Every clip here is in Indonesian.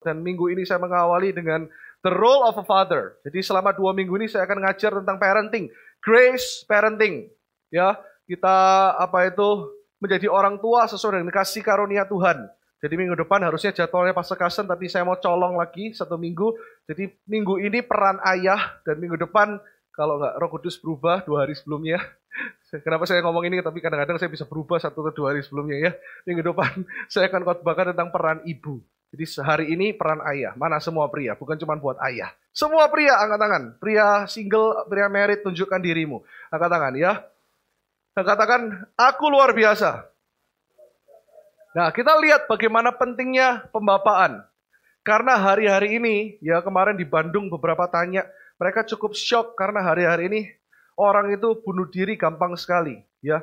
Dan minggu ini saya mengawali dengan the role of a father. Jadi selama dua minggu ini saya akan ngajar tentang parenting. Grace parenting. Ya, kita apa itu menjadi orang tua sesuai dengan kasih karunia Tuhan. Jadi minggu depan harusnya jadwalnya pas sekasen, tapi saya mau colong lagi satu minggu. Jadi minggu ini peran ayah, dan minggu depan kalau nggak roh kudus berubah dua hari sebelumnya. Kenapa saya ngomong ini, tapi kadang-kadang saya bisa berubah satu atau dua hari sebelumnya ya. Minggu depan saya akan khotbahkan tentang peran ibu. Jadi sehari ini peran ayah. Mana semua pria, bukan cuma buat ayah. Semua pria angkat tangan. Pria single, pria merit, tunjukkan dirimu. Angkat tangan ya. Dan katakan, aku luar biasa. Nah, kita lihat bagaimana pentingnya pembapaan. Karena hari-hari ini, ya kemarin di Bandung beberapa tanya, mereka cukup shock karena hari-hari ini orang itu bunuh diri gampang sekali. ya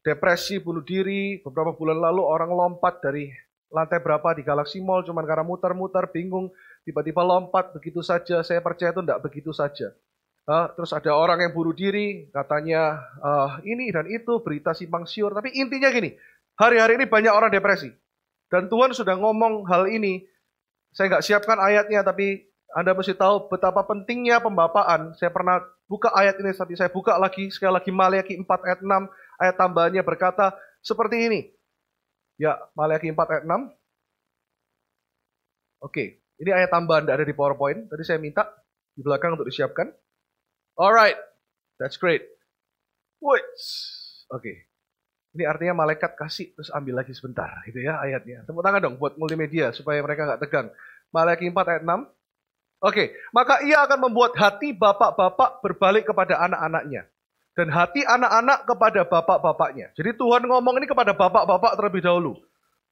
Depresi, bunuh diri, beberapa bulan lalu orang lompat dari lantai berapa di Galaxy Mall? Cuman karena muter-muter bingung tiba-tiba lompat begitu saja. Saya percaya itu tidak begitu saja. Uh, terus ada orang yang bunuh diri katanya uh, ini dan itu berita simpang siur. Tapi intinya gini hari-hari ini banyak orang depresi. Dan Tuhan sudah ngomong hal ini. Saya nggak siapkan ayatnya tapi anda mesti tahu betapa pentingnya pembapaan. Saya pernah buka ayat ini tapi saya buka lagi sekali lagi Maliaki 4 ayat 6 ayat tambahannya berkata seperti ini Ya, Maliaki 4 ayat 6. Oke, ini ayat tambahan tidak ada di PowerPoint. Tadi saya minta di belakang untuk disiapkan. Alright, that's great. Wait, oke. Ini artinya malaikat kasih terus ambil lagi sebentar, gitu ya ayatnya. Tepuk tangan dong buat multimedia supaya mereka nggak tegang. Maliaki 4 ayat 6. Oke, maka ia akan membuat hati bapak-bapak berbalik kepada anak-anaknya dan hati anak-anak kepada bapak-bapaknya. Jadi Tuhan ngomong ini kepada bapak-bapak terlebih dahulu.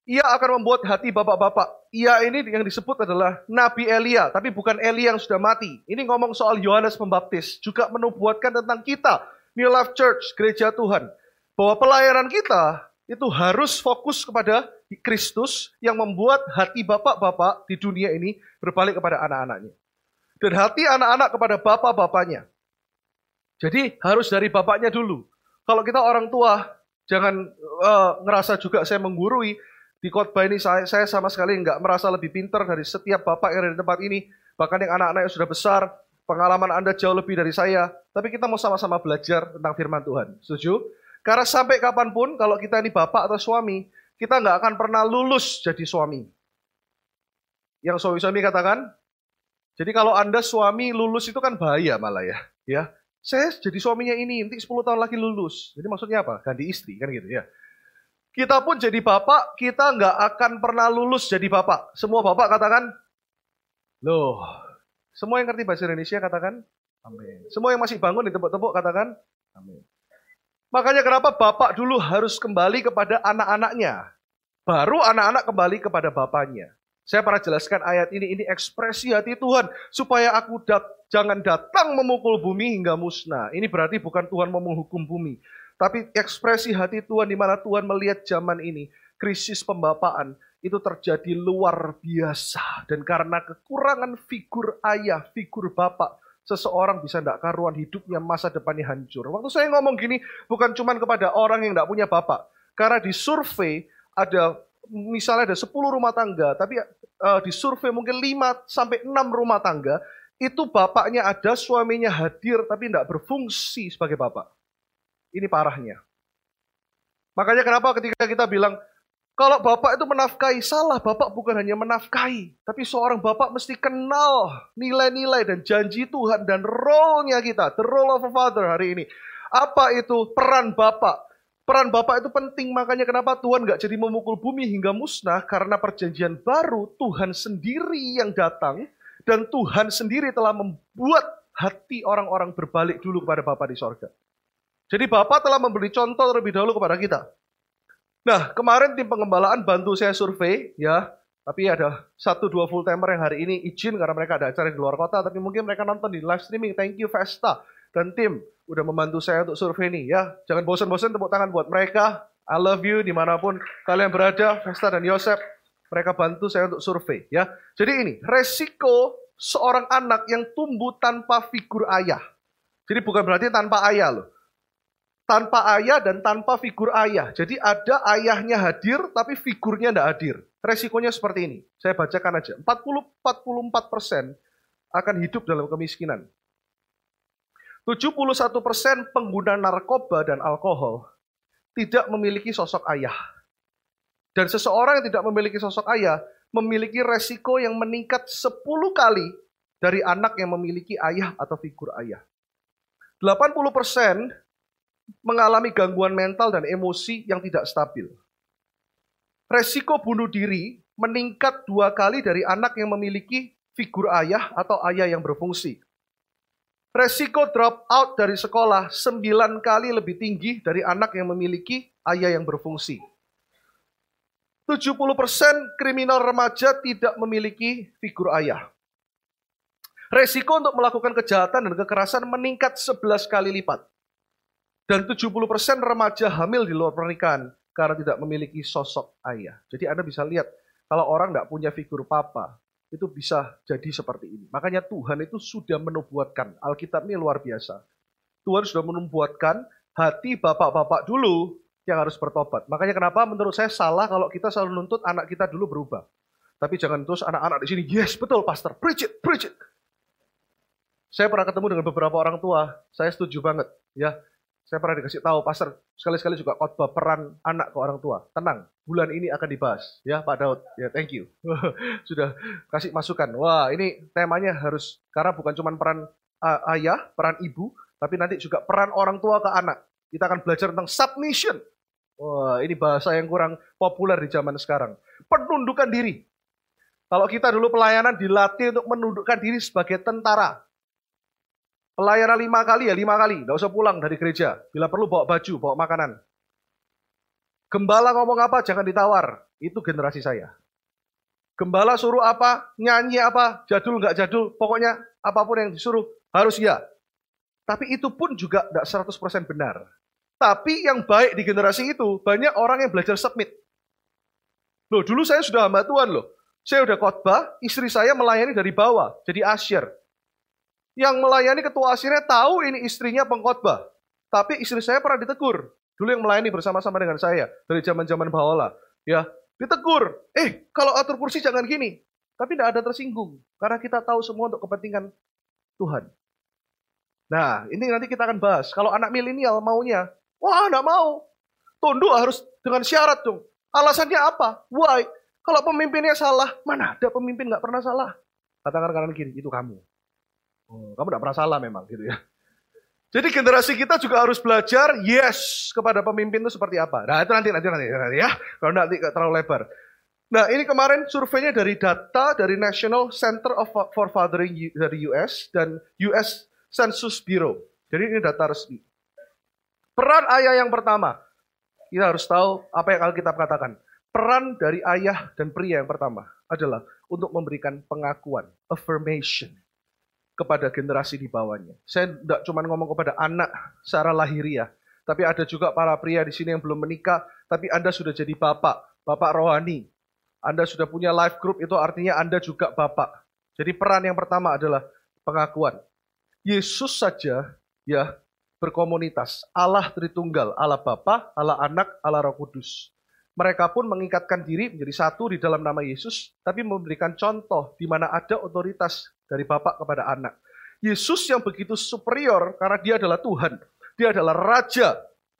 Ia akan membuat hati bapak-bapak. Ia ini yang disebut adalah Nabi Elia, tapi bukan Elia yang sudah mati. Ini ngomong soal Yohanes Pembaptis, juga menubuatkan tentang kita, New Life Church, gereja Tuhan. Bahwa pelayanan kita itu harus fokus kepada Kristus yang membuat hati bapak-bapak di dunia ini berbalik kepada anak-anaknya. Dan hati anak-anak kepada bapak-bapaknya. Jadi harus dari bapaknya dulu. Kalau kita orang tua, jangan uh, ngerasa juga saya menggurui. Di khotbah ini saya, saya sama sekali nggak merasa lebih pintar dari setiap bapak yang ada di tempat ini. Bahkan yang anak-anak yang sudah besar, pengalaman Anda jauh lebih dari saya. Tapi kita mau sama-sama belajar tentang firman Tuhan. Setuju? Karena sampai kapan pun, kalau kita ini bapak atau suami, kita nggak akan pernah lulus jadi suami. Yang suami-suami katakan, jadi kalau Anda suami lulus itu kan bahaya malah ya. ya saya jadi suaminya ini, nanti 10 tahun lagi lulus. Jadi maksudnya apa? Ganti istri, kan gitu ya. Kita pun jadi bapak, kita nggak akan pernah lulus jadi bapak. Semua bapak katakan, loh, semua yang ngerti bahasa Indonesia katakan, amin. Semua yang masih bangun di tepuk-tepuk katakan, amin. Makanya kenapa bapak dulu harus kembali kepada anak-anaknya. Baru anak-anak kembali kepada bapaknya. Saya pernah jelaskan ayat ini, ini ekspresi hati Tuhan. Supaya aku dat jangan datang memukul bumi hingga musnah. Ini berarti bukan Tuhan mau menghukum bumi. Tapi ekspresi hati Tuhan di mana Tuhan melihat zaman ini. Krisis pembapaan itu terjadi luar biasa. Dan karena kekurangan figur ayah, figur bapak, seseorang bisa tidak karuan hidupnya masa depannya hancur. Waktu saya ngomong gini bukan cuma kepada orang yang tidak punya bapak. Karena di survei ada misalnya ada 10 rumah tangga, tapi uh, di survei mungkin 5 sampai 6 rumah tangga, itu bapaknya ada, suaminya hadir, tapi tidak berfungsi sebagai bapak. Ini parahnya. Makanya kenapa ketika kita bilang, kalau bapak itu menafkahi, salah. Bapak bukan hanya menafkahi, tapi seorang bapak mesti kenal nilai-nilai dan janji Tuhan dan role-nya kita, the role of a father hari ini. Apa itu peran bapak? Peran Bapak itu penting, makanya kenapa Tuhan nggak jadi memukul bumi hingga musnah, karena perjanjian baru Tuhan sendiri yang datang, dan Tuhan sendiri telah membuat hati orang-orang berbalik dulu kepada Bapak di sorga. Jadi Bapak telah memberi contoh terlebih dahulu kepada kita. Nah, kemarin tim pengembalaan bantu saya survei, ya, tapi ada satu dua full timer yang hari ini izin karena mereka ada acara di luar kota, tapi mungkin mereka nonton di live streaming. Thank you Vesta dan tim udah membantu saya untuk survei ini ya. Jangan bosan-bosan tepuk tangan buat mereka. I love you di mana pun kalian berada, Vesta dan Yosef. Mereka bantu saya untuk survei ya. Jadi ini resiko seorang anak yang tumbuh tanpa figur ayah. Jadi bukan berarti tanpa ayah loh. Tanpa ayah dan tanpa figur ayah. Jadi ada ayahnya hadir tapi figurnya tidak hadir. resikonya seperti ini. Saya bacakan aja. 40-44% akan hidup dalam kemiskinan. 71% pengguna narkoba dan alkohol tidak memiliki sosok ayah. Dan seseorang yang tidak memiliki sosok ayah memiliki resiko yang meningkat 10 kali dari anak yang memiliki ayah atau figur ayah. 80% mengalami gangguan mental dan emosi yang tidak stabil. Resiko bunuh diri meningkat dua kali dari anak yang memiliki figur ayah atau ayah yang berfungsi. Resiko drop out dari sekolah sembilan kali lebih tinggi dari anak yang memiliki ayah yang berfungsi. 70% kriminal remaja tidak memiliki figur ayah. Resiko untuk melakukan kejahatan dan kekerasan meningkat 11 kali lipat. Dan 70% remaja hamil di luar pernikahan karena tidak memiliki sosok ayah. Jadi Anda bisa lihat, kalau orang tidak punya figur papa, itu bisa jadi seperti ini. Makanya Tuhan itu sudah menubuatkan. Alkitab ini luar biasa. Tuhan sudah menubuatkan hati bapak-bapak dulu yang harus bertobat. Makanya kenapa menurut saya salah kalau kita selalu nuntut anak kita dulu berubah. Tapi jangan terus anak-anak di sini, yes betul pastor, preach it, preach it. Saya pernah ketemu dengan beberapa orang tua, saya setuju banget. ya Saya pernah dikasih tahu, pastor, sekali-sekali juga khotbah peran anak ke orang tua. Tenang, bulan ini akan dibahas. Ya Pak Daud, ya thank you. Sudah kasih masukan. Wah ini temanya harus, karena bukan cuma peran uh, ayah, peran ibu, tapi nanti juga peran orang tua ke anak. Kita akan belajar tentang submission. Wah ini bahasa yang kurang populer di zaman sekarang. Penundukan diri. Kalau kita dulu pelayanan dilatih untuk menundukkan diri sebagai tentara. Pelayanan lima kali ya lima kali, nggak usah pulang dari gereja. Bila perlu bawa baju, bawa makanan. Gembala ngomong apa, jangan ditawar. Itu generasi saya. Gembala suruh apa, nyanyi apa, jadul nggak jadul, pokoknya apa pun yang disuruh harus ya. Tapi itu pun juga tidak 100% benar. Tapi yang baik di generasi itu, banyak orang yang belajar submit. Loh, dulu saya sudah hamba Tuhan loh. Saya udah khotbah, istri saya melayani dari bawah, jadi asyir. Yang melayani ketua asyirnya tahu ini istrinya pengkhotbah. Tapi istri saya pernah ditegur. Dulu yang melayani bersama-sama dengan saya dari zaman-zaman Baola, ya ditegur. Eh, kalau atur kursi jangan gini. Tapi tidak ada tersinggung karena kita tahu semua untuk kepentingan Tuhan. Nah, ini nanti kita akan bahas. Kalau anak milenial maunya, wah enggak mau. Tunduk harus dengan syarat dong. Alasannya apa? Why? Kalau pemimpinnya salah, mana ada pemimpin nggak pernah salah? Katakan kanan kiri, itu kamu. Oh, kamu nggak pernah salah memang gitu ya. Jadi generasi kita juga harus belajar yes kepada pemimpin itu seperti apa. Nah itu nanti nanti nanti, nanti ya. Kalau nanti terlalu lebar. Nah ini kemarin surveinya dari data dari National Center of for Fathering dari US dan US Census Bureau. Jadi ini data resmi. Peran ayah yang pertama. Kita harus tahu apa yang Alkitab katakan. Peran dari ayah dan pria yang pertama adalah untuk memberikan pengakuan, affirmation kepada generasi di bawahnya. Saya tidak cuma ngomong kepada anak secara lahiriah, tapi ada juga para pria di sini yang belum menikah, tapi Anda sudah jadi bapak, bapak rohani. Anda sudah punya life group, itu artinya Anda juga bapak. Jadi peran yang pertama adalah pengakuan. Yesus saja ya berkomunitas. Allah Tritunggal, Allah Bapa, Allah Anak, Allah Roh Kudus. Mereka pun mengikatkan diri menjadi satu di dalam nama Yesus, tapi memberikan contoh di mana ada otoritas dari bapak kepada anak. Yesus yang begitu superior karena dia adalah Tuhan. Dia adalah Raja.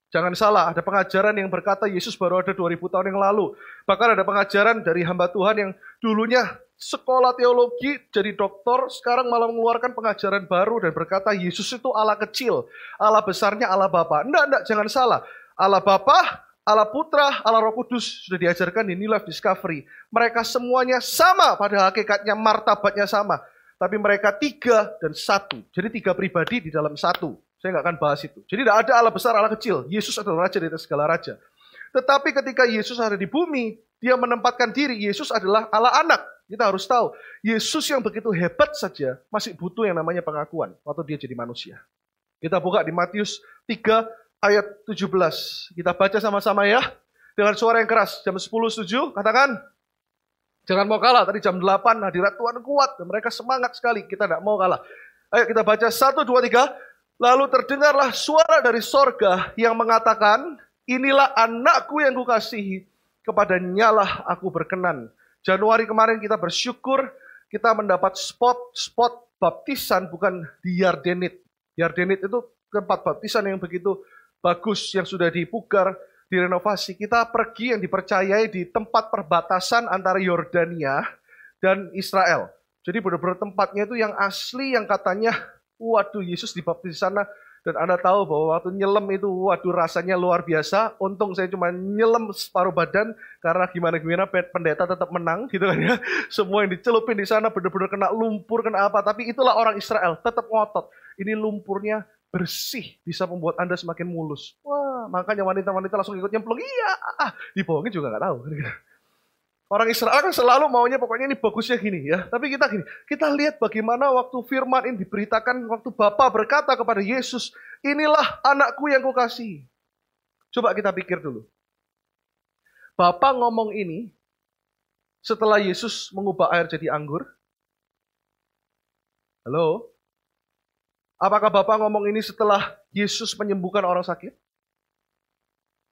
Jangan salah, ada pengajaran yang berkata Yesus baru ada 2000 tahun yang lalu. Bahkan ada pengajaran dari hamba Tuhan yang dulunya sekolah teologi, jadi doktor, sekarang malah mengeluarkan pengajaran baru dan berkata Yesus itu Allah kecil, Allah besarnya Allah Bapa. Enggak, enggak, jangan salah. Allah Bapa, Allah Putra, Allah Roh Kudus sudah diajarkan di New Life Discovery. Mereka semuanya sama pada hakikatnya, martabatnya sama. Tapi mereka tiga dan satu. Jadi tiga pribadi di dalam satu. Saya nggak akan bahas itu. Jadi tidak ada Allah besar, Allah kecil. Yesus adalah Raja atas segala Raja. Tetapi ketika Yesus ada di bumi, dia menempatkan diri. Yesus adalah Allah anak. Kita harus tahu, Yesus yang begitu hebat saja masih butuh yang namanya pengakuan waktu dia jadi manusia. Kita buka di Matius 3 ayat 17. Kita baca sama-sama ya. Dengan suara yang keras. Jam 10 setuju? Katakan. Jangan mau kalah. Tadi jam 8 hadirat Tuhan kuat. Dan mereka semangat sekali. Kita tidak mau kalah. Ayo kita baca 1, 2, 3. Lalu terdengarlah suara dari sorga yang mengatakan, Inilah anakku yang kukasihi. kepada nyalah aku berkenan. Januari kemarin kita bersyukur kita mendapat spot-spot baptisan bukan di Yardenit. Yardenit itu tempat baptisan yang begitu bagus yang sudah dipugar, direnovasi. Kita pergi yang dipercayai di tempat perbatasan antara Yordania dan Israel. Jadi benar-benar tempatnya itu yang asli yang katanya, waduh Yesus dibaptis di sana dan Anda tahu bahwa waktu nyelam itu, waduh rasanya luar biasa. Untung saya cuma nyelam separuh badan, karena gimana-gimana pendeta tetap menang gitu kan ya. Semua yang dicelupin di sana benar-benar kena lumpur, kena apa. Tapi itulah orang Israel, tetap ngotot. Ini lumpurnya bersih, bisa membuat Anda semakin mulus. Wah, makanya wanita-wanita langsung ikut nyemplung. Iya, ah, dibohongin juga nggak tahu. Orang Israel kan selalu maunya pokoknya ini bagusnya gini ya. Tapi kita gini, kita lihat bagaimana waktu firman ini diberitakan waktu Bapa berkata kepada Yesus, inilah anakku yang kukasih. Coba kita pikir dulu. Bapak ngomong ini setelah Yesus mengubah air jadi anggur. Halo? Apakah Bapak ngomong ini setelah Yesus menyembuhkan orang sakit?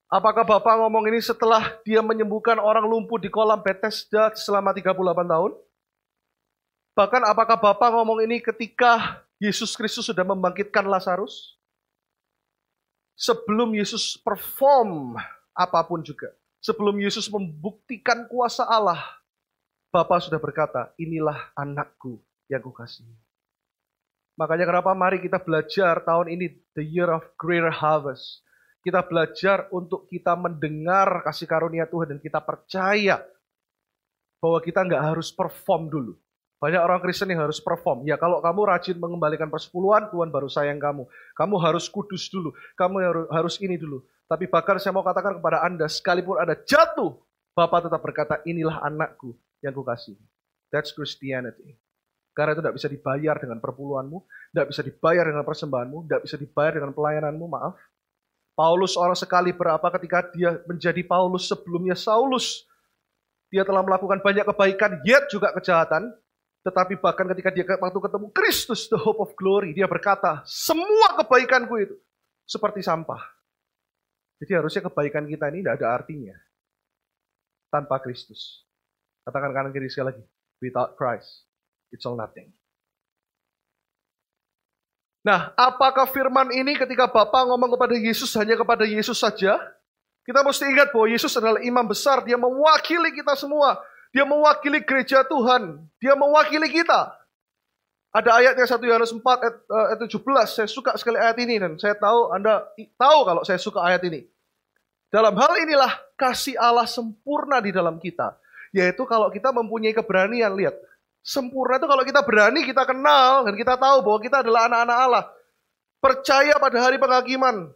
Apakah Bapak ngomong ini setelah dia menyembuhkan orang lumpuh di kolam Bethesda selama 38 tahun? Bahkan apakah Bapak ngomong ini ketika Yesus Kristus sudah membangkitkan Lazarus? Sebelum Yesus perform apa pun juga. Sebelum Yesus membuktikan kuasa Allah. Bapak sudah berkata, inilah anakku yang kukasih. Makanya kenapa mari kita belajar tahun ini, the year of greater harvest kita belajar untuk kita mendengar kasih karunia Tuhan dan kita percaya bahwa kita nggak harus perform dulu. Banyak orang Kristen yang harus perform. Ya kalau kamu rajin mengembalikan persepuluhan, Tuhan baru sayang kamu. Kamu harus kudus dulu. Kamu harus ini dulu. Tapi bahkan saya mau katakan kepada Anda, sekalipun ada jatuh, Bapak tetap berkata, inilah anakku yang kukasih. That's Christianity. Karena itu tidak bisa dibayar dengan perpuluhanmu, tidak bisa dibayar dengan persembahanmu, tidak bisa dibayar dengan pelayananmu, maaf. Paulus orang sekali berapa ketika dia menjadi Paulus sebelumnya Saulus. Dia telah melakukan banyak kebaikan, yet juga kejahatan. Tetapi bahkan ketika dia waktu ketemu Kristus, the hope of glory, dia berkata, semua kebaikanku itu seperti sampah. Jadi harusnya kebaikan kita ini tidak ada artinya tanpa Kristus. Katakan kanan kiri sekali lagi, without Christ, it's all nothing. Nah, apakah firman ini ketika Bapak ngomong kepada Yesus hanya kepada Yesus saja? Kita mesti ingat bahwa Yesus adalah imam besar, dia mewakili kita semua. Dia mewakili gereja Tuhan, dia mewakili kita. Ada ayatnya 1 Yohanes 4 ayat, 17, eh, saya suka sekali ayat ini dan saya tahu Anda tahu kalau saya suka ayat ini. Dalam hal inilah kasih Allah sempurna di dalam kita. Yaitu kalau kita mempunyai keberanian, lihat, Sempurna itu kalau kita berani, kita kenal, dan kita tahu bahwa kita adalah anak-anak Allah. Percaya pada hari penghakiman.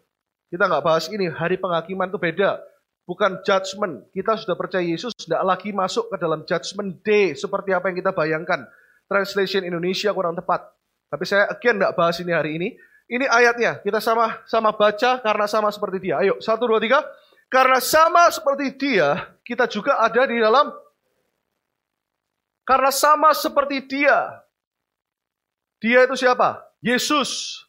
Kita nggak bahas ini, hari penghakiman itu beda. Bukan judgment. Kita sudah percaya Yesus, tidak lagi masuk ke dalam judgment day, seperti apa yang kita bayangkan. Translation Indonesia kurang tepat. Tapi saya again nggak bahas ini hari ini. Ini ayatnya, kita sama-sama baca karena sama seperti dia. Ayo, satu, dua, tiga. Karena sama seperti dia, kita juga ada di dalam karena sama seperti dia. Dia itu siapa? Yesus.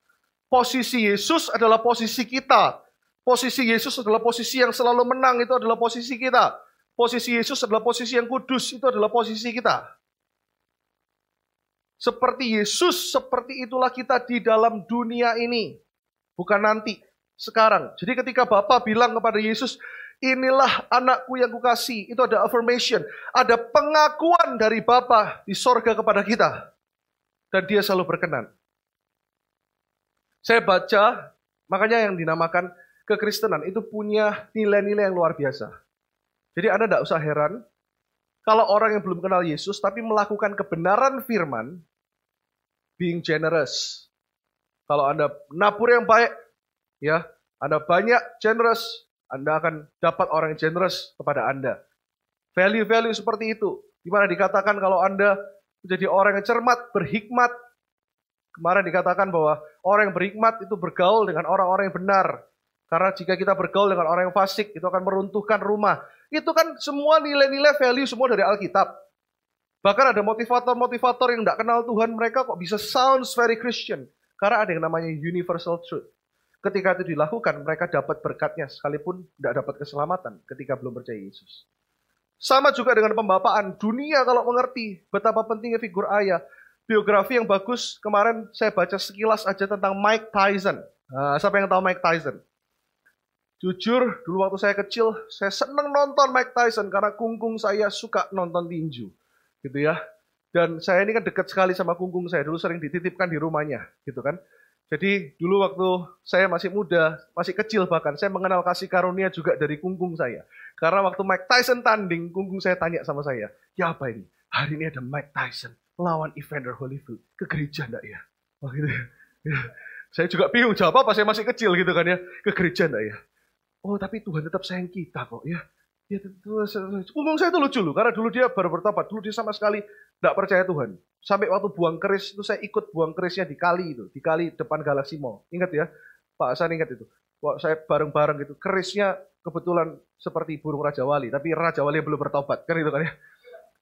Posisi Yesus adalah posisi kita. Posisi Yesus adalah posisi yang selalu menang, itu adalah posisi kita. Posisi Yesus adalah posisi yang kudus, itu adalah posisi kita. Seperti Yesus, seperti itulah kita di dalam dunia ini. Bukan nanti, sekarang. Jadi ketika Bapak bilang kepada Yesus, inilah anakku yang kukasih. Itu ada affirmation. Ada pengakuan dari Bapa di sorga kepada kita. Dan dia selalu berkenan. Saya baca, makanya yang dinamakan kekristenan itu punya nilai-nilai yang luar biasa. Jadi Anda tidak usah heran kalau orang yang belum kenal Yesus tapi melakukan kebenaran firman, being generous. Kalau Anda napur yang baik, ya, Anda banyak generous, anda akan dapat orang yang generous kepada Anda. Value-value seperti itu. Di mana dikatakan kalau Anda menjadi orang yang cermat, berhikmat. Kemarin dikatakan bahwa orang yang berhikmat itu bergaul dengan orang-orang yang benar. Karena jika kita bergaul dengan orang yang fasik, itu akan meruntuhkan rumah. Itu kan semua nilai-nilai value semua dari Alkitab. Bahkan ada motivator-motivator yang tidak kenal Tuhan, mereka kok bisa sounds very Christian. Karena ada yang namanya universal truth. Ketika itu dilakukan, mereka dapat berkatnya sekalipun tidak dapat keselamatan ketika belum percaya Yesus. Sama juga dengan pembapaan. Dunia kalau mengerti betapa pentingnya figur ayah. Biografi yang bagus, kemarin saya baca sekilas aja tentang Mike Tyson. Nah, siapa yang tahu Mike Tyson? Jujur, dulu waktu saya kecil, saya seneng nonton Mike Tyson karena kungkung saya suka nonton tinju. Gitu ya. Dan saya ini kan dekat sekali sama kungkung saya. Dulu sering dititipkan di rumahnya. Gitu kan. Jadi dulu waktu saya masih muda, masih kecil bahkan, saya mengenal kasih karunia juga dari kungkung saya. Karena waktu Mike Tyson tanding, kungkung saya tanya sama saya, ya apa ini? Hari ini ada Mike Tyson lawan Evander Holyfield. Ke gereja enggak ya? Oh gitu ya. ya. Saya juga bingung jawab apa, saya masih kecil gitu kan ya. Ke gereja enggak ya? Oh tapi Tuhan tetap sayang kita kok ya. Ya, umum saya itu lucu loh, karena dulu dia baru bertobat, dulu dia sama sekali tidak percaya Tuhan. Sampai waktu buang keris itu saya ikut buang kerisnya di kali itu, di kali depan Galaxy Mall. Ingat ya, Pak Hasan ingat itu. Waktu saya bareng-bareng gitu, kerisnya kebetulan seperti burung Raja Wali, tapi Raja Wali belum bertobat, kan itu kan ya.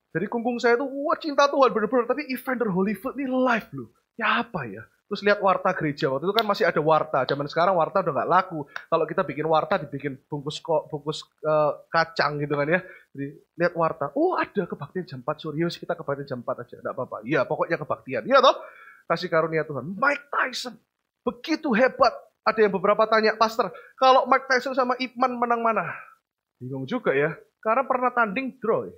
Jadi kungkung saya itu, wah cinta Tuhan bener-bener, tapi Evander Holyfield ini live loh. Ya apa ya? Terus lihat warta gereja. Waktu itu kan masih ada warta. Zaman sekarang warta udah nggak laku. Kalau kita bikin warta dibikin bungkus kok bungkus uh, kacang gitu kan ya. Jadi lihat warta. Oh ada kebaktian jam 4 sore. Yus kita kebaktian jam 4 aja. Enggak apa-apa. Iya pokoknya kebaktian. Iya toh? Kasih karunia Tuhan. Mike Tyson. Begitu hebat. Ada yang beberapa tanya, Pastor, kalau Mike Tyson sama Ipman menang mana? Bingung juga ya. Karena pernah tanding draw ya.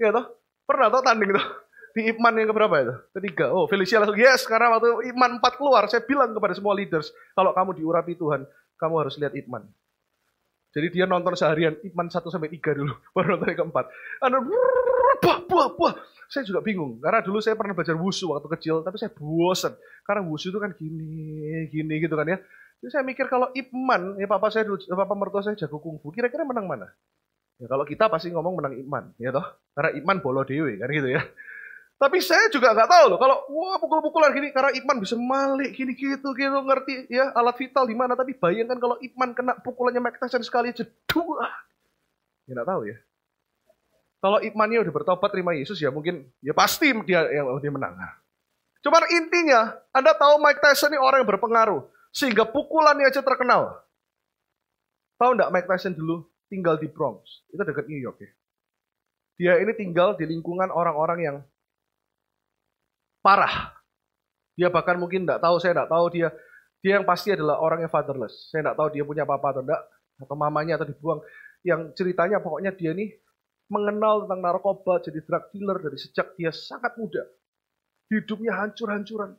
Iya toh? Pernah toh tanding tuh? Di Iman yang keberapa itu? Ketiga. Oh, Felicia langsung, yes, karena waktu Iman empat keluar, saya bilang kepada semua leaders, kalau kamu diurapi Tuhan, kamu harus lihat Iman. Jadi dia nonton seharian Iman satu sampai tiga dulu, baru nonton yang keempat. Anu, buah, buah, buah. Saya juga bingung, karena dulu saya pernah belajar wusu waktu kecil, tapi saya bosan. Karena wusu itu kan gini, gini gitu kan ya. Jadi saya mikir kalau Iman, ya papa saya dulu, papa mertua saya jago kungfu, kira-kira menang mana? Ya kalau kita pasti ngomong menang Iman, ya toh. Karena Iman bolo dewe kan gitu ya. Tapi saya juga nggak tahu loh, kalau wah pukul-pukulan gini, karena Iman bisa malik gini gitu gitu ngerti ya alat vital di mana. Tapi bayangkan kalau Iman kena pukulannya Mike Tyson sekali aja dua, ya nggak tahu ya. Kalau Imannya udah bertobat terima Yesus ya mungkin ya pasti dia yang dia menang. Cuman intinya Anda tahu Mike Tyson ini orang yang berpengaruh sehingga pukulannya aja terkenal. Tahu nggak Mike Tyson dulu tinggal di Bronx, itu dekat New York ya. Dia ini tinggal di lingkungan orang-orang yang parah. Dia bahkan mungkin tidak tahu, saya tidak tahu dia. Dia yang pasti adalah orang yang fatherless. Saya tidak tahu dia punya papa atau tidak, atau mamanya atau dibuang. Yang ceritanya pokoknya dia ini mengenal tentang narkoba, jadi drug dealer dari sejak dia sangat muda. Hidupnya hancur-hancuran,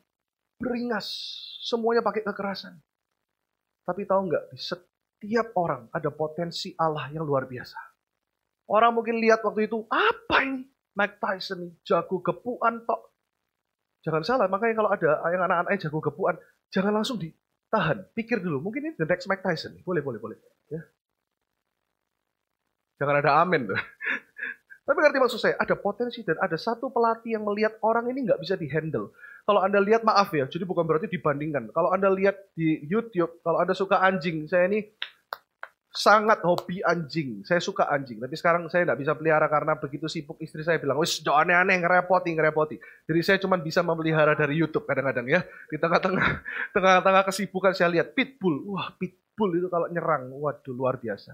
beringas, semuanya pakai kekerasan. Tapi tahu nggak, di setiap orang ada potensi Allah yang luar biasa. Orang mungkin lihat waktu itu, apa ini? Mike Tyson, jago gepuan tok. Jangan salah, makanya kalau ada yang anak-anak jago gepuan, jangan langsung ditahan. Pikir dulu, mungkin ini the next Mike Tyson. Boleh, boleh, boleh. Ya. Jangan ada amin. Tapi ngerti maksud saya, ada potensi dan ada satu pelatih yang melihat orang ini nggak bisa dihandle. Kalau Anda lihat, maaf ya, jadi bukan berarti dibandingkan. Kalau Anda lihat di YouTube, kalau Anda suka anjing, saya ini sangat hobi anjing. Saya suka anjing, tapi sekarang saya tidak bisa pelihara karena begitu sibuk istri saya bilang, wis jangan aneh-aneh ngerepoti, ngerepoti. Jadi saya cuma bisa memelihara dari YouTube kadang-kadang ya. Di tengah-tengah tengah-tengah kesibukan saya lihat pitbull. Wah, pitbull itu kalau nyerang, waduh luar biasa.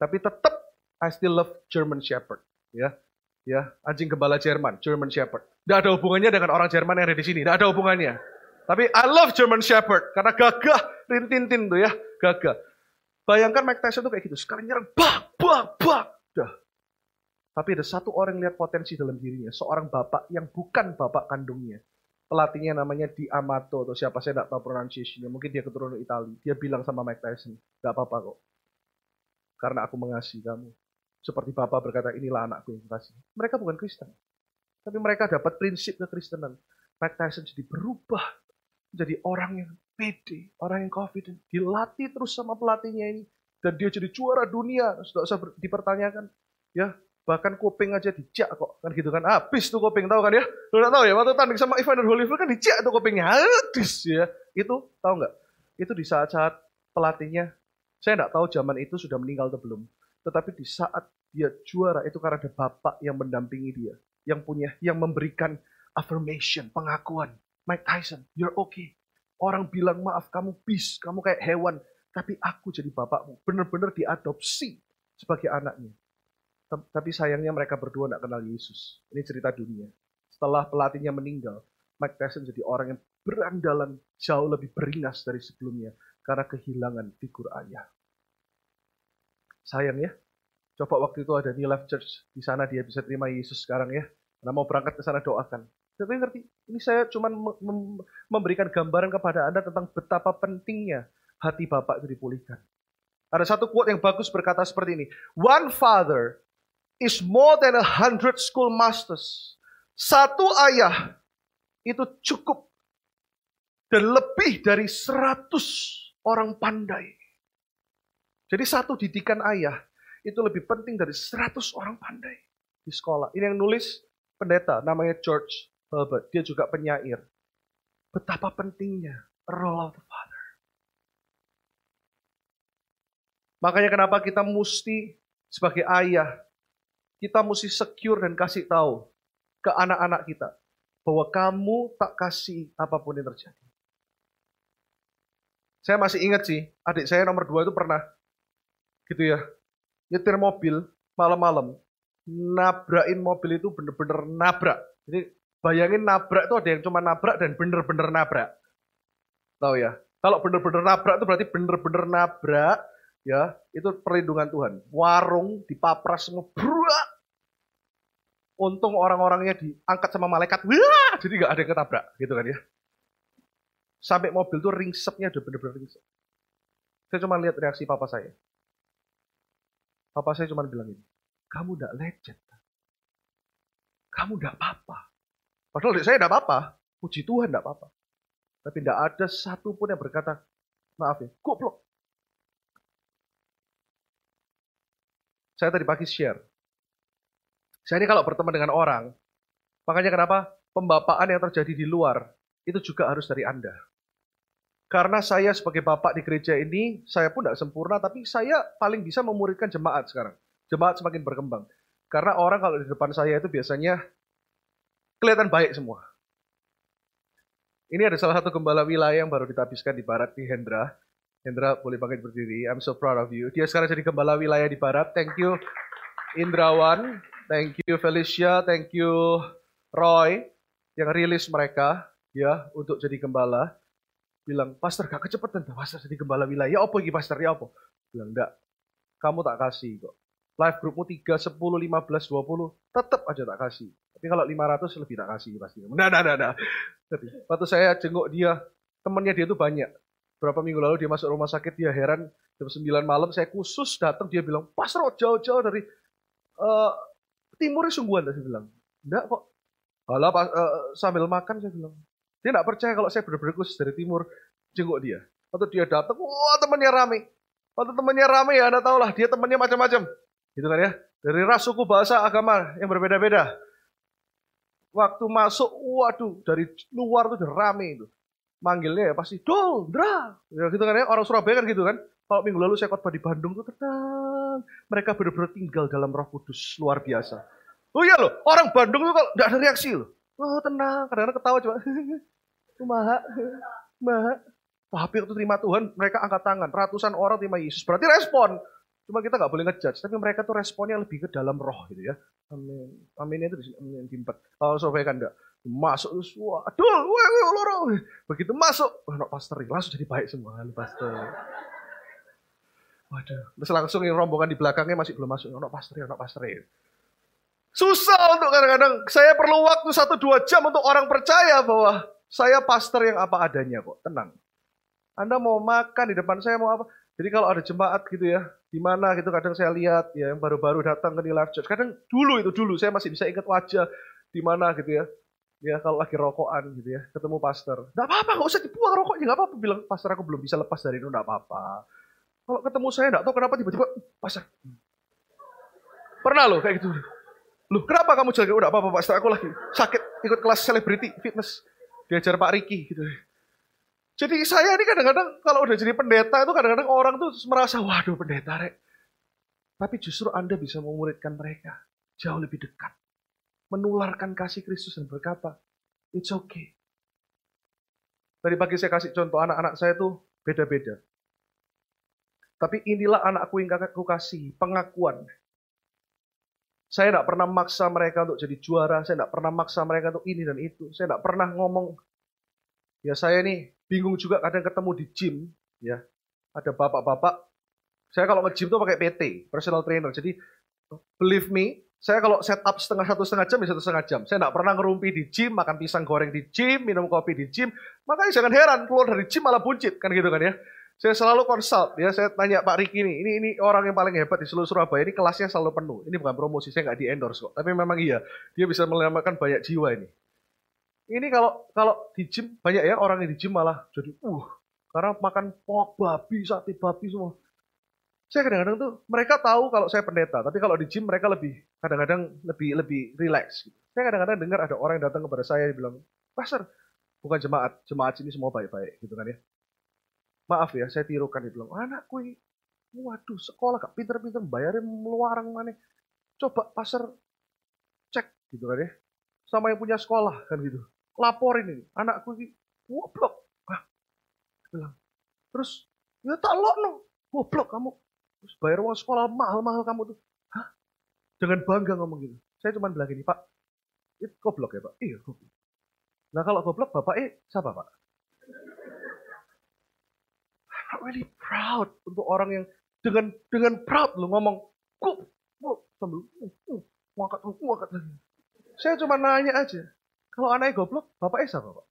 Tapi tetap I still love German Shepherd, ya. Ya, anjing gembala Jerman, German Shepherd. Tidak ada hubungannya dengan orang Jerman yang ada di sini, tidak ada hubungannya. Tapi I love German Shepherd karena gagah, rintintin tuh ya, gagah. Bayangkan Mike Tyson tuh kayak gitu. Sekarang nyerang, bak, bak, bak. Dah. Tapi ada satu orang yang lihat potensi dalam dirinya. Seorang bapak yang bukan bapak kandungnya. Pelatihnya namanya Di Amato atau siapa saya tidak tahu pronunciationnya. Mungkin dia keturunan Italia. Dia bilang sama Mike Tyson, gak apa-apa kok. Karena aku mengasihi kamu. Seperti bapak berkata, inilah anakku yang kasih. Mereka bukan Kristen. Tapi mereka dapat prinsip kekristenan. Mike Tyson jadi berubah. Jadi orang yang pede, orang yang confident, dilatih terus sama pelatihnya ini. Dan dia jadi juara dunia, sudah usah dipertanyakan. Ya, bahkan kuping aja dijak kok. Kan gitu kan habis tuh kuping tahu kan ya? Lu tahu ya waktu tanding sama Evander Holyfield kan dijak tuh kupingnya habis ya. Itu tahu nggak? Itu di saat-saat pelatihnya saya nggak tahu zaman itu sudah meninggal atau belum. Tetapi di saat dia juara itu karena ada bapak yang mendampingi dia yang punya yang memberikan affirmation pengakuan. Mike Tyson you're okay Orang bilang maaf kamu bis, kamu kayak hewan. Tapi aku jadi bapakmu. Benar-benar diadopsi sebagai anaknya. Tapi sayangnya mereka berdua tidak kenal Yesus. Ini cerita dunia. Setelah pelatihnya meninggal, Mike Tyson jadi orang yang berandalan jauh lebih beringas dari sebelumnya karena kehilangan figur ayah. Sayang ya, coba waktu itu ada New Life Church, di sana dia bisa terima Yesus sekarang ya. Karena mau berangkat ke sana doakan. Tapi ngerti, ini saya cuma memberikan gambaran kepada Anda tentang betapa pentingnya hati Bapak itu dipulihkan. Ada satu quote yang bagus berkata seperti ini. One father is more than a hundred school masters. Satu ayah itu cukup dan lebih dari seratus orang pandai. Jadi satu didikan ayah itu lebih penting dari seratus orang pandai di sekolah. Ini yang nulis pendeta namanya George. Dia juga penyair. Betapa pentingnya role of the father. Makanya kenapa kita mesti sebagai ayah, kita mesti secure dan kasih tahu ke anak-anak kita bahwa kamu tak kasih apa pun yang terjadi. Saya masih ingat sih, adik saya nomor dua itu pernah gitu ya, nyetir mobil malam-malam, nabrakin mobil itu bener-bener nabrak. Jadi bayangin nabrak itu ada yang cuma nabrak dan bener-bener nabrak. Tahu ya? Kalau bener-bener nabrak itu berarti bener-bener nabrak, ya itu perlindungan Tuhan. Warung dipapras semua, bruak, Untung orang-orangnya diangkat sama malaikat, wah, jadi nggak ada yang ketabrak, gitu kan ya. Sampai mobil tuh ringsepnya udah bener-bener ringsep. Saya cuma lihat reaksi papa saya. Papa saya cuma bilang ini, kamu udah lecet. Kamu udah apa-apa. Padahal saya udah apa-apa. Puji Tuhan udah apa-apa. Tapi tidak ada satu pun yang berkata, maaf ya, goblok. Saya tadi pagi share, saya ini kalau berteman dengan orang, makanya kenapa pembapaan yang terjadi di luar itu juga harus dari Anda. Karena saya sebagai bapak di gereja ini, saya pun tidak sempurna, tapi saya paling bisa memuridkan jemaat sekarang. Jemaat semakin berkembang. Karena orang kalau di depan saya itu biasanya kelihatan baik semua. Ini ada salah satu gembala wilayah yang baru ditabiskan di barat di Hendra. Hendra boleh bangkit berdiri. I'm so proud of you. Dia sekarang jadi gembala wilayah di barat. Thank you Indrawan. Thank you Felicia, thank you Roy yang rilis mereka ya untuk jadi gembala. Bilang, Pastor gak kecepatan Pastor jadi gembala wilayah. Ya apa lagi Pastor? Ya apa? Bilang, enggak. Kamu tak kasih kok. Live grupmu 3, 10, 15, 20, tetap aja tak kasih. Tapi kalau 500 lebih tak kasih pasti. Nah, nah, nah, nah. Jadi, waktu saya jenguk dia, temannya dia tuh banyak. Berapa minggu lalu dia masuk rumah sakit, dia heran jam 9 malam, saya khusus datang, dia bilang, Pastor jauh-jauh dari uh, timurnya sungguhan saya bilang. Enggak kok. Alah pas, uh, sambil makan saya bilang. Dia enggak percaya kalau saya benar-benar khusus dari timur jenguk dia. Waktu dia datang, wah temannya rame. Waktu temannya rame ya, anda tahu lah, dia temannya macam-macam. Gitu kan ya. Dari ras, suku, bahasa, agama yang berbeda-beda. Waktu masuk, waduh, dari luar tuh rame itu. Manggilnya ya pasti, Dol, Dra. Ya gitu kan ya, orang Surabaya kan gitu kan. Kalau minggu lalu saya khotbah di Bandung tuh tenang. Mereka benar-benar tinggal dalam roh kudus. Luar biasa. Oh iya loh, orang Bandung tuh kalau nggak ada reaksi loh. Oh tenang, kadang-kadang ketawa cuma. Maha, maha. Tapi waktu terima Tuhan, mereka angkat tangan. Ratusan orang terima Yesus. Berarti respon. Cuma kita nggak boleh ngejudge. Tapi mereka tuh responnya lebih ke dalam roh gitu ya. Amin. Aminnya itu di sini. Amin. Di empat. Kalau Surabaya kan enggak. Masuk terus, waduh, wah, loro. Begitu masuk, wah, no, pastor, langsung jadi baik semua, pastor. Waduh, terus langsung yang rombongan di belakangnya masih belum masuk. Anak pastor, anak pastor. Susah untuk kadang-kadang. Saya perlu waktu satu dua jam untuk orang percaya bahwa saya pastor yang apa adanya kok. Tenang. Anda mau makan di depan saya mau apa? Jadi kalau ada jemaat gitu ya, di mana gitu kadang saya lihat ya yang baru-baru datang ke di live church. Kadang dulu itu dulu saya masih bisa ingat wajah di mana gitu ya. Ya kalau lagi rokokan gitu ya, ketemu pastor. Enggak apa-apa, nggak usah dibuang rokoknya, nggak apa-apa. Bilang pastor aku belum bisa lepas dari itu, enggak apa-apa. Kalau ketemu saya enggak tahu kenapa tiba-tiba pasar. Pernah loh kayak gitu. Loh kenapa kamu jaga? Udah apa-apa Pak, aku lagi sakit ikut kelas selebriti fitness. Diajar Pak Riki gitu. Jadi saya ini kadang-kadang kalau udah jadi pendeta itu kadang-kadang orang tuh merasa, waduh pendeta rek. Tapi justru Anda bisa memuridkan mereka jauh lebih dekat. Menularkan kasih Kristus dan berkata, it's okay. Tadi pagi saya kasih contoh anak-anak saya tuh beda-beda. Tapi inilah anakku yang aku kasih, pengakuan. Saya tidak pernah maksa mereka untuk jadi juara, saya tidak pernah maksa mereka untuk ini dan itu. Saya tidak pernah ngomong, ya saya nih bingung juga kadang ketemu di gym, ya ada bapak-bapak. Saya kalau nge-gym tuh pakai PT, personal trainer. Jadi believe me, saya kalau set up setengah satu setengah jam, ya satu setengah jam. Saya tidak pernah ngerumpi di gym, makan pisang goreng di gym, minum kopi di gym. Makanya jangan heran keluar dari gym malah buncit, kan gitu kan ya. Saya selalu konsult, ya saya tanya Pak Riki ini, ini ini orang yang paling hebat di seluruh Surabaya, ini kelasnya selalu penuh. Ini bukan promosi, saya nggak di endorse kok. Tapi memang iya, dia bisa menyelamatkan banyak jiwa ini. Ini kalau kalau di gym banyak ya orang yang di gym malah jadi uh karena makan pork babi, sate babi semua. Saya kadang-kadang tuh mereka tahu kalau saya pendeta, tapi kalau di gym mereka lebih kadang-kadang lebih lebih relax. Gitu. Saya kadang-kadang dengar ada orang yang datang kepada saya bilang, Pastor, bukan jemaat, jemaat sini semua baik-baik, gitu kan ya maaf ya saya tirukan dia bilang anakku ini waduh sekolah gak pinter-pinter bayarin meluarang mana coba pasar cek gitu kan ya sama yang punya sekolah kan gitu. Laporin ini anakku ini goblok. Ah bilang terus? Ya tak lo no. Goblok kamu. Terus bayar uang sekolah mahal-mahal kamu tuh. Hah? Dengan bangga ngomong gitu. Saya cuma bilang gini pak itu goblok ya pak? Iya goblok. Nah kalau goblok bapak eh siapa pak? Not really proud. Untuk orang yang dengan dengan proud lu ngomong kuk sambil uh, uh, ngangkat ngangkat saya cuma nanya aja kalau anaknya goblok bapak Esa bapak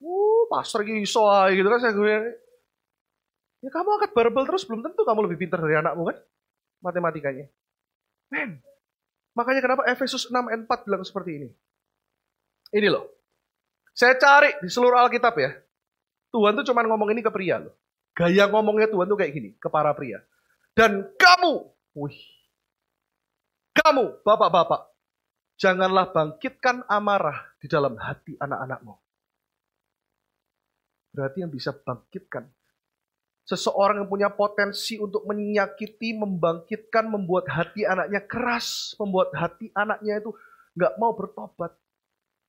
uh pastor iso gitu kan saya gue ya kamu angkat barbel terus belum tentu kamu lebih pintar dari anakmu kan? Matematikanya. Men makanya kenapa Efesus 6 ayat 4 bilang seperti ini? Ini loh. Saya cari di seluruh Alkitab ya. Tuhan tuh cuma ngomong ini ke pria loh. Gaya ngomongnya Tuhan tuh kayak gini, ke para pria. Dan kamu, wih, kamu, bapak-bapak, janganlah bangkitkan amarah di dalam hati anak-anakmu. Berarti yang bisa bangkitkan. Seseorang yang punya potensi untuk menyakiti, membangkitkan, membuat hati anaknya keras, membuat hati anaknya itu nggak mau bertobat.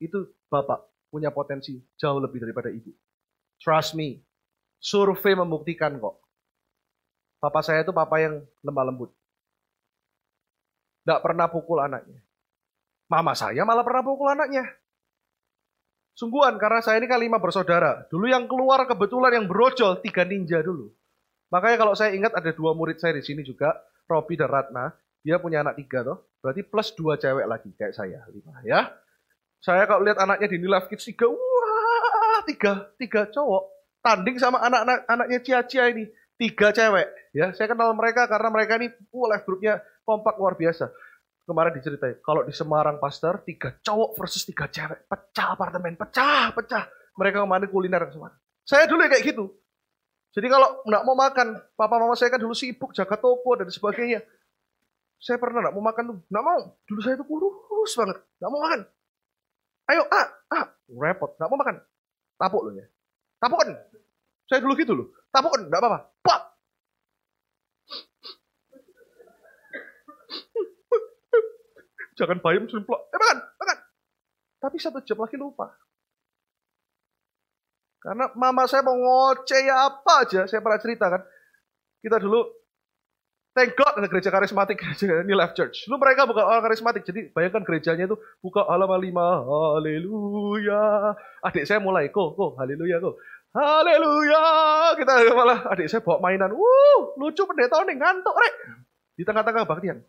Itu bapak punya potensi jauh lebih daripada ibu. Trust me. Survei membuktikan kok. Papa saya itu papa yang lemah lembut. Tidak pernah pukul anaknya. Mama saya malah pernah pukul anaknya. Sungguhan, karena saya ini kan lima bersaudara. Dulu yang keluar kebetulan yang berojol, tiga ninja dulu. Makanya kalau saya ingat ada dua murid saya di sini juga, Robi dan Ratna. Dia punya anak tiga toh. Berarti plus dua cewek lagi, kayak saya. Lima ya. Saya kalau lihat anaknya di Nilaf Kids tiga, tiga, tiga cowok tanding sama anak-anak anaknya Cia-Cia ini. Tiga cewek. Ya, saya kenal mereka karena mereka ini uh, live grupnya kompak luar biasa. Kemarin diceritain, kalau di Semarang Pastor, tiga cowok versus tiga cewek. Pecah apartemen, pecah, pecah. Mereka kemarin kuliner ke Semarang. Saya dulu ya kayak gitu. Jadi kalau nggak mau makan, papa mama saya kan dulu sibuk jaga toko dan sebagainya. Saya pernah nggak mau makan tuh, nggak mau. Dulu saya tuh kurus banget, nggak mau makan. Ayo, ah, ah, repot, nggak mau makan. Tapuk loh ya. Tapukan. Saya dulu gitu loh. Tapukan, enggak apa-apa. Pak. Jangan bayam semplok. Eh makan, makan. Tapi satu jam lagi lupa. Karena mama saya mau ngoceh ya apa aja. Saya pernah cerita kan. Kita dulu Thank God ada gereja karismatik ini Life Church. Lu mereka bukan orang karismatik, jadi bayangkan gerejanya itu buka halaman lima, haleluya. Adik saya mulai, kok, kok, haleluya, kok. Haleluya. Kita malah adik saya bawa mainan. Wuh, lucu pendeta nih, ngantuk, rek. Di tengah-tengah baktian.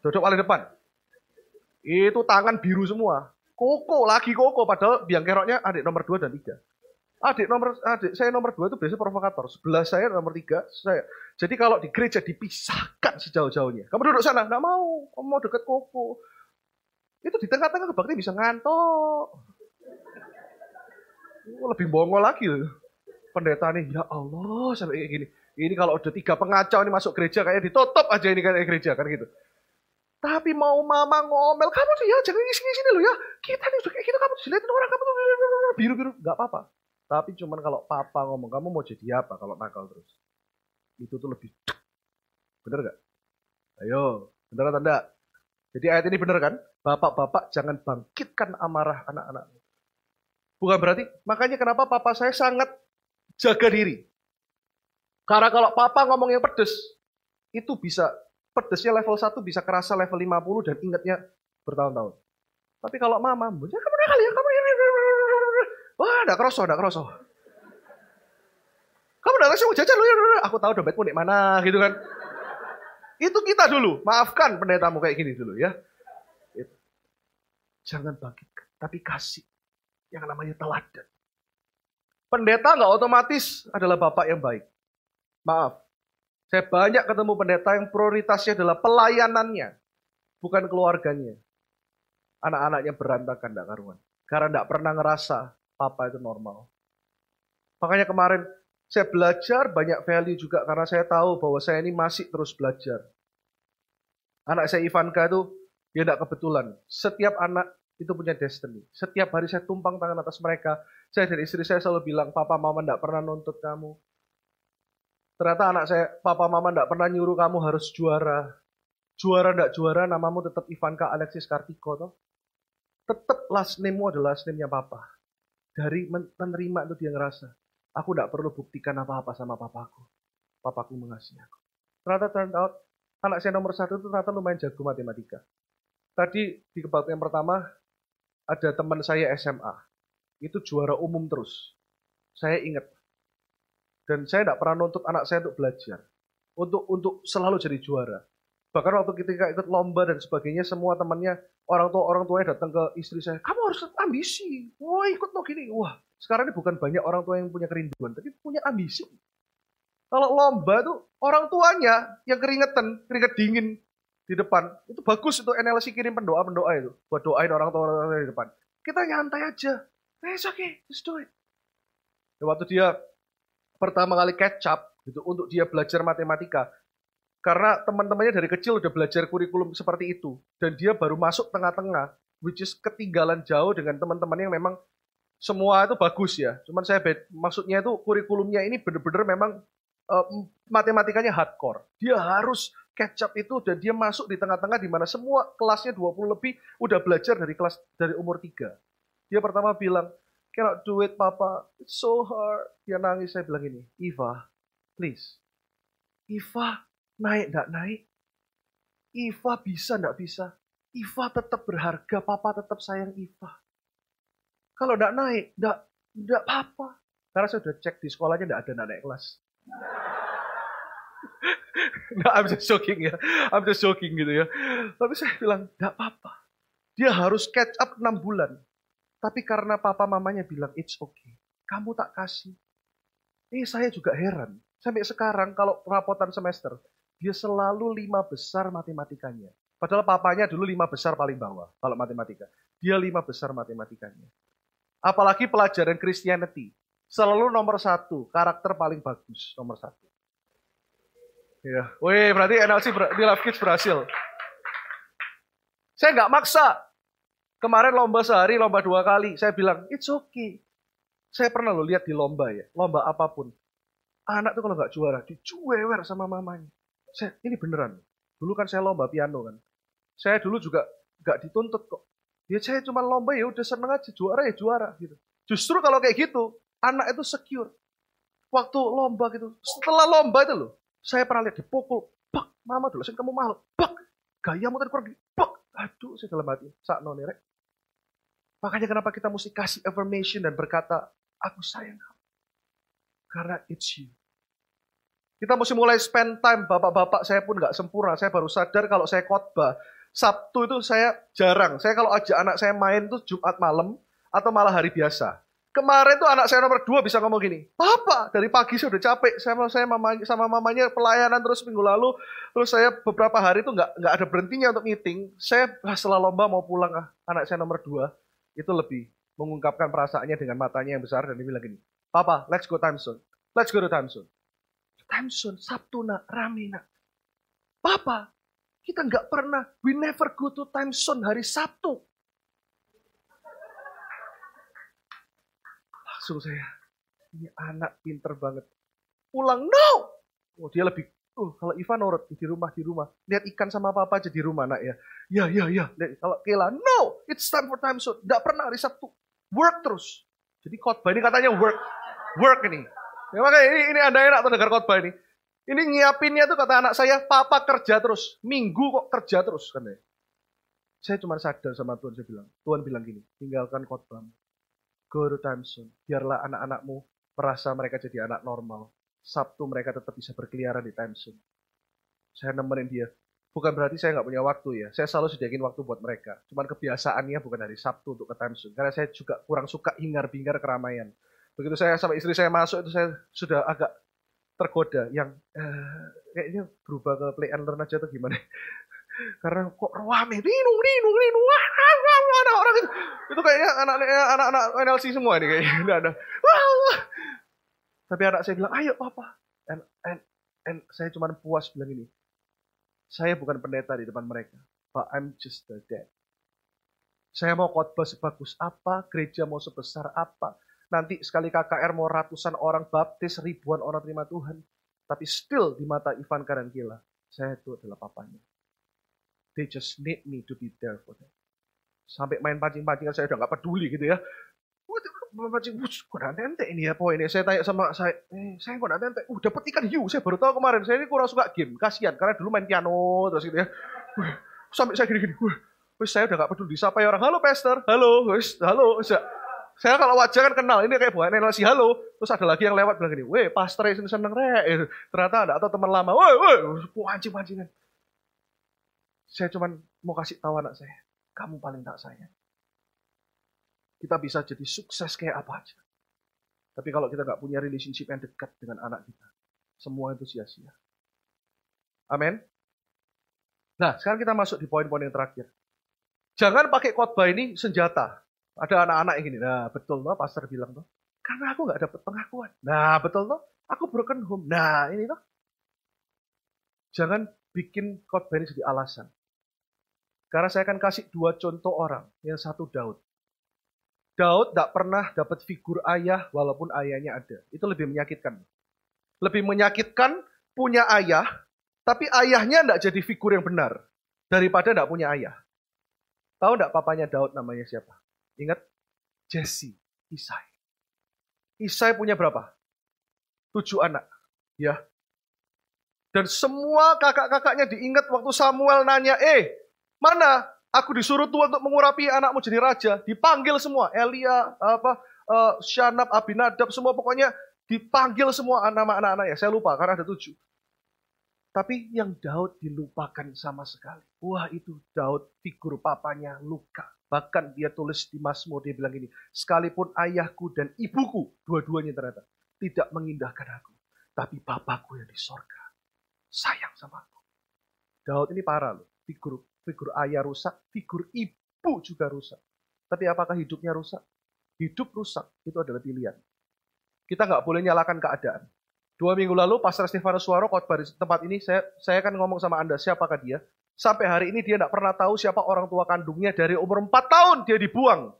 Duduk paling depan. Itu tangan biru semua. Koko, lagi koko. Padahal biang keroknya adik nomor dua dan tiga. Adik nomor adik saya nomor dua itu biasanya provokator. Sebelah saya nomor tiga saya. Jadi kalau di gereja dipisahkan sejauh-jauhnya. Kamu duduk sana, nggak mau. Kamu mau deket koko. Itu di tengah-tengah kebakti bisa ngantuk. Oh, lebih bongol lagi loh. Pendeta nih, ya Allah sampai kayak gini. Ini kalau udah tiga pengacau ini masuk gereja kayak ditutup aja ini kayak gereja kan gitu. Tapi mau mama ngomel, kamu tuh ya jangan di sini-sini loh ya. Kita nih kayak gitu, kamu dilihatin orang, kamu tuh biru-biru. Gak apa-apa. Tapi cuman kalau papa ngomong, kamu mau jadi apa kalau nakal terus? Itu tuh lebih Bener gak? Ayo, bener atau enggak? Jadi ayat ini bener kan? Bapak-bapak jangan bangkitkan amarah anak-anak. Bukan berarti, makanya kenapa papa saya sangat jaga diri. Karena kalau papa ngomong yang pedes, itu bisa pedesnya level 1 bisa kerasa level 50 dan ingatnya bertahun-tahun. Tapi kalau mama, ya kamu nakal ya, kamu Wah, enggak kerasa, enggak kerasa. Kamu udah ngasih jajan lu ya, aku tahu dompetmu di mana gitu kan. Itu kita dulu, maafkan pendetamu kayak gini dulu ya. Jangan bangkit, tapi kasih yang namanya teladan. Pendeta nggak otomatis adalah bapak yang baik. Maaf, saya banyak ketemu pendeta yang prioritasnya adalah pelayanannya, bukan keluarganya. Anak-anaknya berantakan, tidak karuan. Karena tidak pernah ngerasa papa itu normal. Makanya kemarin saya belajar banyak value juga karena saya tahu bahwa saya ini masih terus belajar. Anak saya Ivanka itu ya tidak kebetulan. Setiap anak itu punya destiny. Setiap hari saya tumpang tangan atas mereka. Saya dan istri saya selalu bilang, papa mama tidak pernah nuntut kamu. Ternyata anak saya, papa mama tidak pernah nyuruh kamu harus juara. Juara tidak juara, namamu tetap Ivanka Alexis Kartiko. Toh? Tetap last name-mu adalah last name-nya papa. Dari menerima itu dia ngerasa, aku tidak perlu buktikan apa-apa sama papaku. Papaku mengasihi aku. Ternyata turn out, anak saya nomor satu itu ternyata lumayan jago matematika. Tadi di kebaktian pertama, ada teman saya SMA, itu juara umum terus. Saya ingat. Dan saya tidak pernah nuntut anak saya untuk belajar. Untuk untuk selalu jadi juara. Bahkan waktu ketika ikut lomba dan sebagainya, semua temannya, orang tua orang tuanya datang ke istri saya, kamu harus ambisi. Wah ikut lo gini. Wah sekarang ini bukan banyak orang tua yang punya kerinduan, tapi punya ambisi. Kalau lomba tuh orang tuanya yang keringetan, keringet dingin, di depan. Itu bagus itu NLC kirim pendoa-pendoa itu. Buat doain orang tua orang tua di depan. Kita nyantai aja. Eh, it's okay, just do it. Ya, waktu dia pertama kali catch gitu untuk dia belajar matematika. Karena teman-temannya dari kecil udah belajar kurikulum seperti itu. Dan dia baru masuk tengah-tengah, which is ketinggalan jauh dengan teman-teman yang memang semua itu bagus ya. Cuman saya maksudnya itu kurikulumnya ini benar-benar memang uh, matematikanya hardcore. Dia harus catch itu dan dia masuk di tengah-tengah di mana semua kelasnya 20 lebih udah belajar dari kelas dari umur 3. Dia pertama bilang, cannot do it papa, it's so hard. Dia nangis, saya bilang ini, Iva, please. Iva naik enggak naik? Iva bisa enggak bisa? Iva tetap berharga, papa tetap sayang Iva. Kalau enggak naik, enggak, enggak apa-apa. Karena saya sudah cek di sekolahnya enggak ada naik kelas. nah, I'm just joking ya. I'm just joking gitu ya. Tapi saya bilang, gak apa-apa. Dia harus catch up 6 bulan. Tapi karena papa mamanya bilang, it's okay. Kamu tak kasih. Eh, saya juga heran. Sampai sekarang kalau rapotan semester, dia selalu lima besar matematikanya. Padahal papanya dulu lima besar paling bawah kalau matematika. Dia lima besar matematikanya. Apalagi pelajaran Christianity. Selalu nomor satu, karakter paling bagus, nomor satu. Ya, wih berarti NLC di Love Kids berhasil. Saya nggak maksa. Kemarin lomba sehari, lomba dua kali. Saya bilang, it's okay. Saya pernah lo lihat di lomba ya, lomba apa pun. Anak tuh kalau nggak juara, dicuewer sama mamanya. Saya, ini beneran. Dulu kan saya lomba piano kan. Saya dulu juga nggak dituntut kok. Ya saya cuma lomba ya udah seneng aja, juara ya juara gitu. Justru kalau kayak gitu, anak itu secure. Waktu lomba gitu, setelah lomba itu loh, saya pernah lihat dipukul. Bak, mama dulu, kamu malu. Bak, gaya tadi pergi. Bak, aduh, saya dalam hati. Saat nonerek. Makanya kenapa kita mesti kasih affirmation dan berkata, aku sayang kamu. Karena it's you. Kita mesti mulai spend time. Bapak-bapak saya pun nggak sempurna. Saya baru sadar kalau saya khotbah. Sabtu itu saya jarang. Saya kalau ajak anak saya main tuh Jumat malam atau malah hari biasa. Kemarin tuh anak saya nomor dua bisa ngomong gini, Papa, dari pagi saya udah capek, sama saya mama, sama mamanya pelayanan terus minggu lalu, terus saya beberapa hari itu nggak nggak ada berhentinya untuk meeting. Saya setelah lomba mau pulang, ah, anak saya nomor dua itu lebih mengungkapkan perasaannya dengan matanya yang besar dan dia bilang gini, Papa, let's go time zone, let's go to time zone. Time zone, Sabtu nak, rame nak. Papa, kita nggak pernah, we never go to time zone hari Sabtu. langsung saya, ini anak pinter banget. Pulang, no! Oh, dia lebih, oh, kalau Ivan nurut di rumah, di rumah. Lihat ikan sama papa aja di rumah, nak ya. Ya, ya, ya. Lihat, kalau Kela, no! It's time for time so Tidak pernah hari Sabtu. Work terus. Jadi khotbah ini katanya work. Work ini. Ya, makanya ini, ini Anda enak tuh dengar khotbah ini. Ini nyiapinnya tuh kata anak saya, papa kerja terus. Minggu kok kerja terus. Kan ya. Saya cuma sadar sama Tuhan, saya bilang. Tuhan bilang gini, tinggalkan khotbah. Go to time zone. Biarlah anak-anakmu merasa mereka jadi anak normal. Sabtu mereka tetap bisa berkeliaran di time zone. Saya nemenin dia. Bukan berarti saya nggak punya waktu ya. Saya selalu sediain waktu buat mereka. Cuman kebiasaannya bukan hari Sabtu untuk ke zone. Karena saya juga kurang suka hingar-bingar keramaian. Begitu saya sama istri saya masuk itu saya sudah agak tergoda yang uh, kayaknya berubah ke play and learn aja atau gimana? Karena kok rame? Rinu rinu rinu. Wah ada orang. Itu itu kayaknya anak-anak NLC semua ini kayaknya. Ada ada. Wah, tapi anak saya bilang ayo papa. And, and, and saya cuma puas bilang ini saya bukan pendeta di depan mereka but I'm just the dad saya mau khotbah sebagus apa gereja mau sebesar apa Nanti sekali KKR mau ratusan orang baptis, ribuan orang terima Tuhan. Tapi still di mata Ivan Karangkila, saya itu adalah papanya. They just need me to be there for them. Sampai main pancing-pancingan saya udah gak peduli gitu ya. Pancing, kok ente ini ya poinnya. Saya tanya sama saya, eh, saya kok ente, uh dapet ikan hiu. Saya baru tahu kemarin, saya ini kurang suka game. Kasihan, karena dulu main piano terus gitu ya. Sampai saya gini-gini, Wih, saya udah gak peduli. Siapa ya orang, halo pastor, halo, wis, halo, wis, saya kalau wajah kan kenal, ini kayak bukan nasi halo. Terus ada lagi yang lewat bilang gini, weh pastor ini seneng re. Ternyata ada atau teman lama, weh weh, pancing pancingan. Saya cuman mau kasih tahu anak saya, kamu paling tak sayang. Kita bisa jadi sukses kayak apa aja. Tapi kalau kita nggak punya relationship yang dekat dengan anak kita, semua itu sia-sia. Amin. Nah, sekarang kita masuk di poin-poin yang terakhir. Jangan pakai khotbah ini senjata. Ada anak-anak yang gini, nah betul loh pastor bilang tuh, karena aku nggak dapat pengakuan. Nah betul loh, aku broken home. Nah ini tuh, jangan bikin khotbah ini jadi alasan. Karena saya akan kasih dua contoh orang, yang satu Daud. Daud tidak pernah dapat figur ayah walaupun ayahnya ada. Itu lebih menyakitkan. Lebih menyakitkan punya ayah, tapi ayahnya tidak jadi figur yang benar. Daripada tidak punya ayah. Tahu tidak papanya Daud namanya siapa? Ingat Jesse, Isai. Isai punya berapa? Tujuh anak. Ya. Dan semua kakak-kakaknya diingat waktu Samuel nanya, eh, mana aku disuruh Tuhan untuk mengurapi anakmu jadi raja. Dipanggil semua. Elia, apa, uh, Shanab, Abinadab, semua pokoknya dipanggil semua nama anak-anaknya. Saya lupa karena ada tujuh. Tapi yang Daud dilupakan sama sekali. Wah itu Daud figur papanya luka. Bahkan dia tulis di Mazmur, dia bilang gini, sekalipun ayahku dan ibuku, dua-duanya ternyata, tidak mengindahkan aku. Tapi bapakku yang di sorga, sayang sama aku. Daud ini parah loh, figur, figur ayah rusak, figur ibu juga rusak. Tapi apakah hidupnya rusak? Hidup rusak, itu adalah pilihan. Kita nggak boleh nyalakan keadaan. Dua minggu lalu, Pastor Stefanus Suaro khotbah di tempat ini, saya, saya kan ngomong sama Anda, siapakah dia? Sampai hari ini dia tidak pernah tahu siapa orang tua kandungnya dari umur 4 tahun dia dibuang.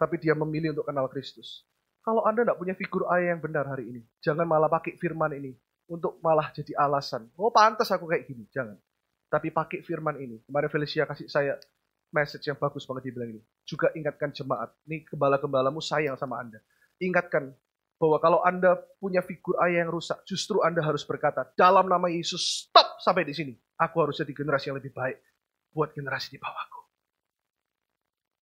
Tapi dia memilih untuk kenal Kristus. Kalau Anda tidak punya figur ayah yang benar hari ini, jangan malah pakai firman ini untuk malah jadi alasan. Oh pantas aku kayak gini, jangan. Tapi pakai firman ini. Kemarin Felicia kasih saya message yang bagus banget dia bilang ini. Juga ingatkan jemaat, ini gembala-gembalamu sayang sama Anda. Ingatkan bahwa kalau Anda punya figur ayah yang rusak, justru Anda harus berkata, dalam nama Yesus, stop sampai di sini. Aku harus jadi generasi yang lebih baik buat generasi di bawahku.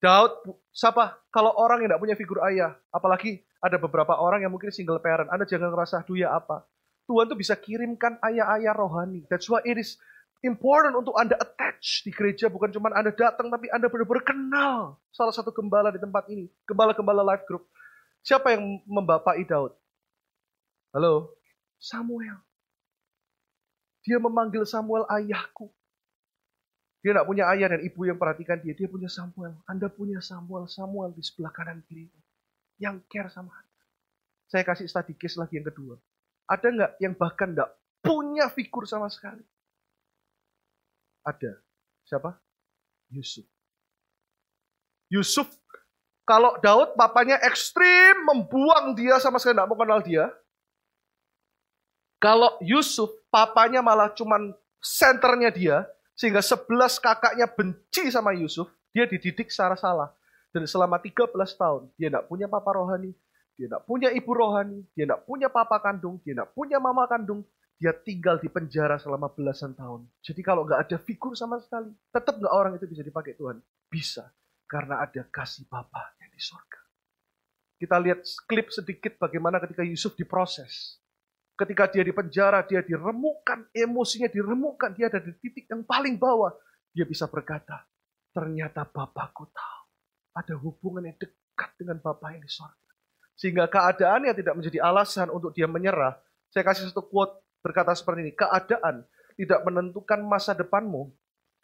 Daud, siapa? Kalau orang yang tidak punya figur ayah, apalagi ada beberapa orang yang mungkin single parent, Anda jangan ngerasa, duh ya apa. Tuhan tuh bisa kirimkan ayah-ayah rohani. That's why it is important untuk Anda attach di gereja. Bukan cuma Anda datang, tapi Anda benar-benar kenal salah satu gembala di tempat ini. Gembala-gembala life group. Siapa yang membapai Daud? Halo? Samuel. Dia memanggil Samuel ayahku. Dia tidak punya ayah dan ibu yang perhatikan dia. Dia punya Samuel. Anda punya Samuel. Samuel di sebelah kanan kiri. Yang care sama Anda. Saya kasih study case lagi yang kedua. Ada nggak yang bahkan nggak punya figur sama sekali? Ada. Siapa? Yusuf. Yusuf, kalau Daud papanya ekstrim, membuang dia sama sekali nggak mau kenal dia. Kalau Yusuf, papanya malah cuman senternya dia, sehingga sebelas kakaknya benci sama Yusuf, dia dididik secara salah. Dan selama 13 tahun, dia tidak punya papa rohani, dia tidak punya ibu rohani, dia tidak punya papa kandung, dia tidak punya mama kandung, dia tinggal di penjara selama belasan tahun. Jadi kalau nggak ada figur sama sekali, tetap nggak orang itu bisa dipakai Tuhan? Bisa, karena ada kasih Bapa yang di sorga. Kita lihat klip sedikit bagaimana ketika Yusuf diproses. Ketika dia di penjara, dia diremukkan, emosinya diremukkan, dia ada di titik yang paling bawah. Dia bisa berkata, ternyata Bapakku tahu. Ada hubungan yang dekat dengan Bapak yang di sorga. Sehingga keadaannya tidak menjadi alasan untuk dia menyerah. Saya kasih satu quote berkata seperti ini, keadaan tidak menentukan masa depanmu,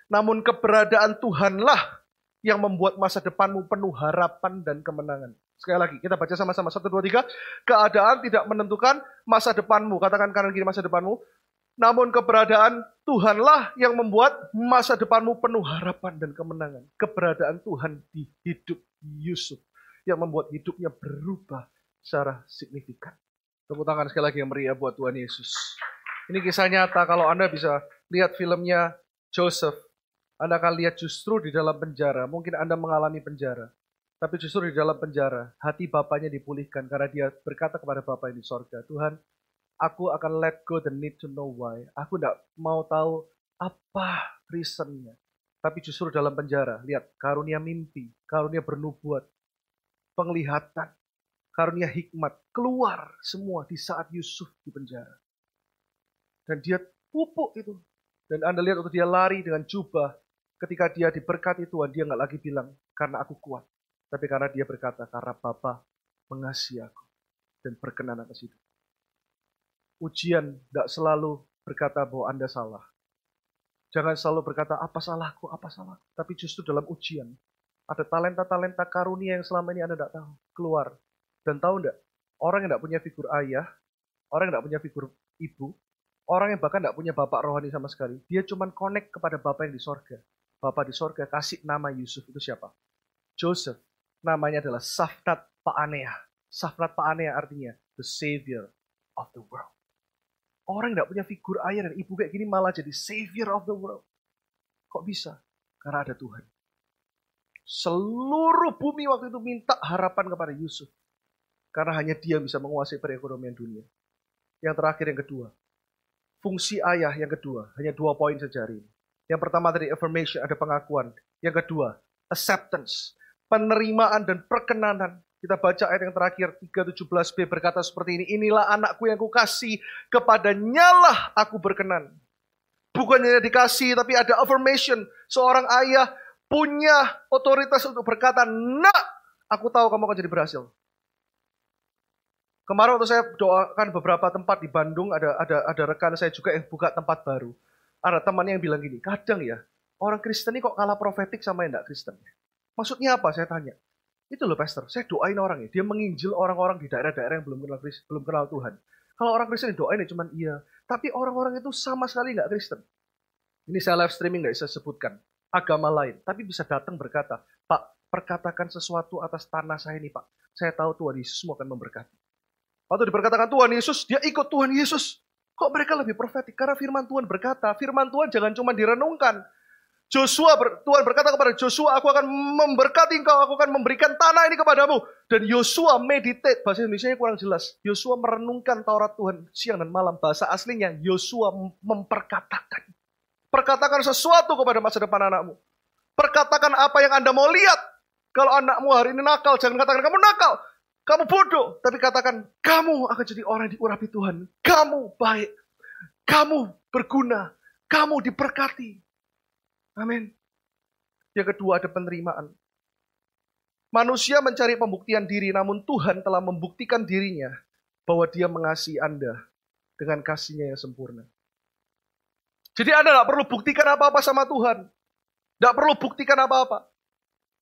namun keberadaan Tuhanlah yang membuat masa depanmu penuh harapan dan kemenangan. Sekali lagi, kita baca sama-sama. Satu, dua, tiga. Keadaan tidak menentukan masa depanmu. Katakan kanan kiri masa depanmu. Namun keberadaan Tuhanlah yang membuat masa depanmu penuh harapan dan kemenangan. Keberadaan Tuhan di hidup Yusuf. Yang membuat hidupnya berubah secara signifikan. Tepuk tangan sekali lagi yang meriah buat Tuhan Yesus. Ini kisah nyata kalau Anda bisa lihat filmnya Joseph. Anda akan lihat justru di dalam penjara. Mungkin Anda mengalami penjara. Tapi justru di dalam penjara, hati bapaknya dipulihkan karena dia berkata kepada bapak di sorga, Tuhan, aku akan let go the need to know why. Aku tidak mau tahu apa reasonnya. Tapi justru dalam penjara, lihat, karunia mimpi, karunia bernubuat, penglihatan, karunia hikmat keluar semua di saat Yusuf di penjara. Dan dia pupuk itu. Dan Anda lihat waktu dia lari dengan jubah, ketika dia diberkati Tuhan, dia nggak lagi bilang, karena aku kuat. Tapi karena dia berkata, karena Bapa mengasihi aku dan berkenan atas itu. Ujian tidak selalu berkata bahwa Anda salah. Jangan selalu berkata, apa salahku, apa salahku. Tapi justru dalam ujian, ada talenta-talenta karunia yang selama ini Anda tidak tahu. Keluar dan tahu enggak, orang yang enggak punya figur ayah, orang yang enggak punya figur ibu, orang yang bahkan enggak punya bapak rohani sama sekali, dia cuma connect kepada bapak yang di sorga. Bapak di sorga kasih nama Yusuf itu siapa? Joseph. Namanya adalah Safnat Pa'anea. Safnat Pa'anea artinya the savior of the world. Orang yang enggak punya figur ayah dan ibu kayak gini malah jadi savior of the world. Kok bisa? Karena ada Tuhan. Seluruh bumi waktu itu minta harapan kepada Yusuf. Karena hanya dia bisa menguasai perekonomian dunia. Yang terakhir yang kedua. Fungsi ayah yang kedua. Hanya dua poin saja ini. Yang pertama tadi affirmation, ada pengakuan. Yang kedua, acceptance. Penerimaan dan perkenanan. Kita baca ayat yang terakhir, 317b berkata seperti ini. Inilah anakku yang kukasih, kepadanya lah aku berkenan. Bukan hanya dikasih, tapi ada affirmation. Seorang ayah punya otoritas untuk berkata, nak, aku tahu kamu akan jadi berhasil. Kemarin waktu saya doakan beberapa tempat di Bandung, ada ada ada rekan saya juga yang buka tempat baru. Ada temannya yang bilang gini, kadang ya orang Kristen ini kok kalah profetik sama yang tidak Kristen. Maksudnya apa? Saya tanya. Itu loh pastor, saya doain orang ya, dia menginjil orang-orang di daerah-daerah yang belum kenal belum kenal Tuhan. Kalau orang Kristen doain ya cuman iya, tapi orang-orang itu sama sekali nggak Kristen. Ini saya live streaming nggak bisa sebutkan agama lain, tapi bisa datang berkata, Pak, perkatakan sesuatu atas tanah saya ini Pak. Saya tahu Tuhan Yesus akan memberkati. Waktu diperkatakan Tuhan Yesus, dia ikut Tuhan Yesus. Kok mereka lebih profetik? Karena firman Tuhan berkata, firman Tuhan jangan cuma direnungkan. Joshua, Tuhan berkata kepada Joshua, aku akan memberkati engkau, aku akan memberikan tanah ini kepadamu. Dan Joshua meditate, bahasa Indonesia kurang jelas. Joshua merenungkan Taurat Tuhan siang dan malam. Bahasa aslinya, Joshua memperkatakan. Perkatakan sesuatu kepada masa depan anakmu. Perkatakan apa yang Anda mau lihat. Kalau anakmu hari ini nakal, jangan katakan kamu nakal. Kamu bodoh, tapi katakan kamu akan jadi orang yang diurapi Tuhan. Kamu baik. Kamu berguna. Kamu diberkati. Amin. Yang kedua ada penerimaan. Manusia mencari pembuktian diri, namun Tuhan telah membuktikan dirinya bahwa dia mengasihi Anda dengan kasihnya yang sempurna. Jadi Anda tidak perlu buktikan apa-apa sama Tuhan. Tidak perlu buktikan apa-apa.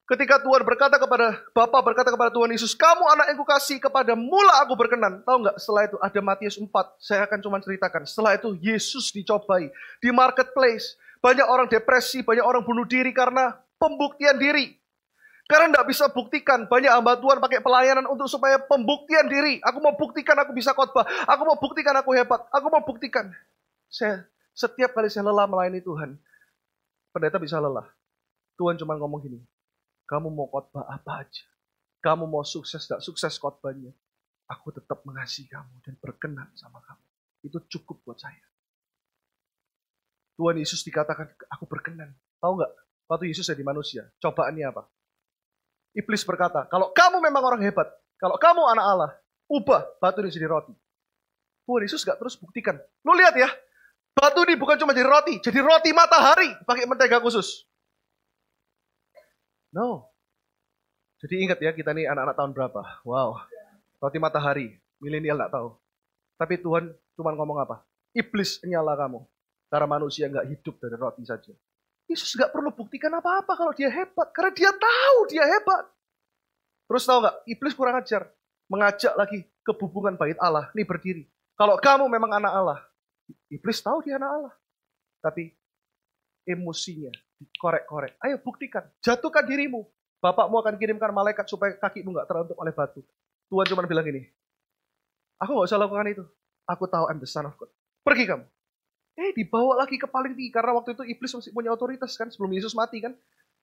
Ketika Tuhan berkata kepada Bapak berkata kepada Tuhan Yesus, kamu anak yang kukasih kepada mula aku berkenan. Tahu nggak? Setelah itu ada Matius 4. Saya akan cuma ceritakan. Setelah itu Yesus dicobai di marketplace. Banyak orang depresi, banyak orang bunuh diri karena pembuktian diri. Karena tidak bisa buktikan. Banyak hamba Tuhan pakai pelayanan untuk supaya pembuktian diri. Aku mau buktikan aku bisa khotbah. Aku mau buktikan aku hebat. Aku mau buktikan. Saya setiap kali saya lelah melayani Tuhan, pendeta bisa lelah. Tuhan cuma ngomong gini, kamu mau khotbah apa aja. Kamu mau sukses, tidak sukses khotbahnya. Aku tetap mengasihi kamu dan berkenan sama kamu. itu cukup buat saya. Tuhan Yesus dikatakan, aku berkenan. Tahu nggak? Waktu Yesus jadi manusia, cobaannya apa? Iblis berkata, kalau kamu memang orang hebat, kalau kamu anak Allah, ubah batu ini jadi roti. Tuhan Yesus gak terus buktikan. Lu lihat ya, batu ini bukan cuma jadi roti, jadi roti matahari pakai mentega khusus. No. Jadi ingat ya, kita nih anak-anak tahun berapa? Wow, roti matahari, milenial gak tahu. Tapi Tuhan cuma ngomong apa? Iblis nyala kamu. Karena manusia nggak hidup dari roti saja. Yesus nggak perlu buktikan apa-apa kalau dia hebat. Karena dia tahu dia hebat. Terus tahu nggak? Iblis kurang ajar. Mengajak lagi ke hubungan bait Allah. Nih berdiri. Kalau kamu memang anak Allah. Iblis tahu dia anak Allah. Tapi emosinya dikorek-korek. Ayo buktikan. Jatuhkan dirimu. Bapakmu akan kirimkan malaikat supaya kakimu nggak teruntuk oleh batu. Tuhan cuma bilang ini. Aku nggak usah lakukan itu. Aku tahu I'm the son of God. Pergi kamu. Eh dibawa lagi ke paling tinggi karena waktu itu iblis masih punya otoritas kan sebelum Yesus mati kan.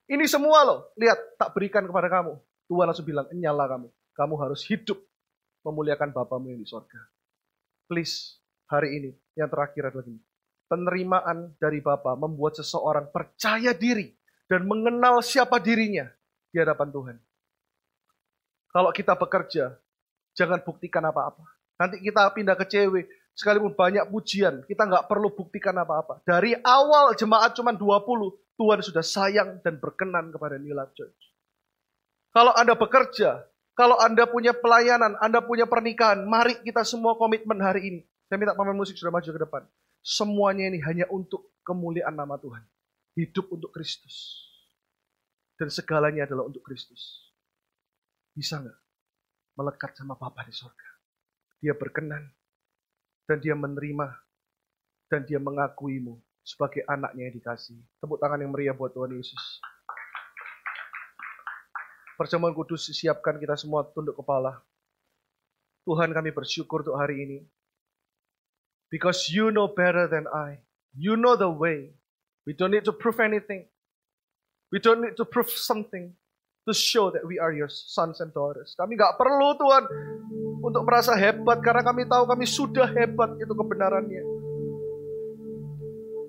Ini semua loh, lihat tak berikan kepada kamu. Tuhan langsung bilang, nyala kamu. Kamu harus hidup memuliakan Bapamu yang di sorga. Please, hari ini yang terakhir adalah ini. Penerimaan dari Bapa membuat seseorang percaya diri dan mengenal siapa dirinya di hadapan Tuhan. Kalau kita bekerja, jangan buktikan apa-apa. Nanti kita pindah ke cewek, sekalipun banyak pujian, kita nggak perlu buktikan apa-apa. Dari awal jemaat cuma 20, Tuhan sudah sayang dan berkenan kepada New Life Church. Kalau Anda bekerja, kalau Anda punya pelayanan, Anda punya pernikahan, mari kita semua komitmen hari ini. Saya minta pemain musik sudah maju ke depan. Semuanya ini hanya untuk kemuliaan nama Tuhan. Hidup untuk Kristus. Dan segalanya adalah untuk Kristus. Bisa nggak melekat sama Bapa di sorga? Dia berkenan dan dia menerima dan dia mengakuimu sebagai anaknya yang dikasih. Tepuk tangan yang meriah buat Tuhan Yesus. Perjamuan kudus siapkan kita semua tunduk kepala. Tuhan kami bersyukur untuk hari ini. Because you know better than I. You know the way. We don't need to prove anything. We don't need to prove something to show that we are your sons and daughters. Kami nggak perlu Tuhan untuk merasa hebat karena kami tahu kami sudah hebat itu kebenarannya.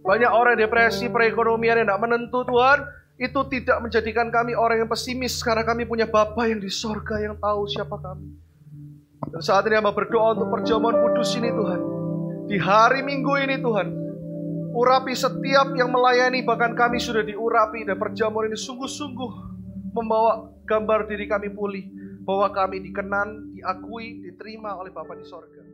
Banyak orang depresi, perekonomian yang tidak menentu Tuhan, itu tidak menjadikan kami orang yang pesimis karena kami punya Bapa yang di sorga yang tahu siapa kami. Dan saat ini hamba berdoa untuk perjamuan kudus ini Tuhan. Di hari Minggu ini Tuhan, urapi setiap yang melayani bahkan kami sudah diurapi dan perjamuan ini sungguh-sungguh membawa gambar diri kami pulih bahwa kami dikenan, diakui, diterima oleh Bapa di sorga.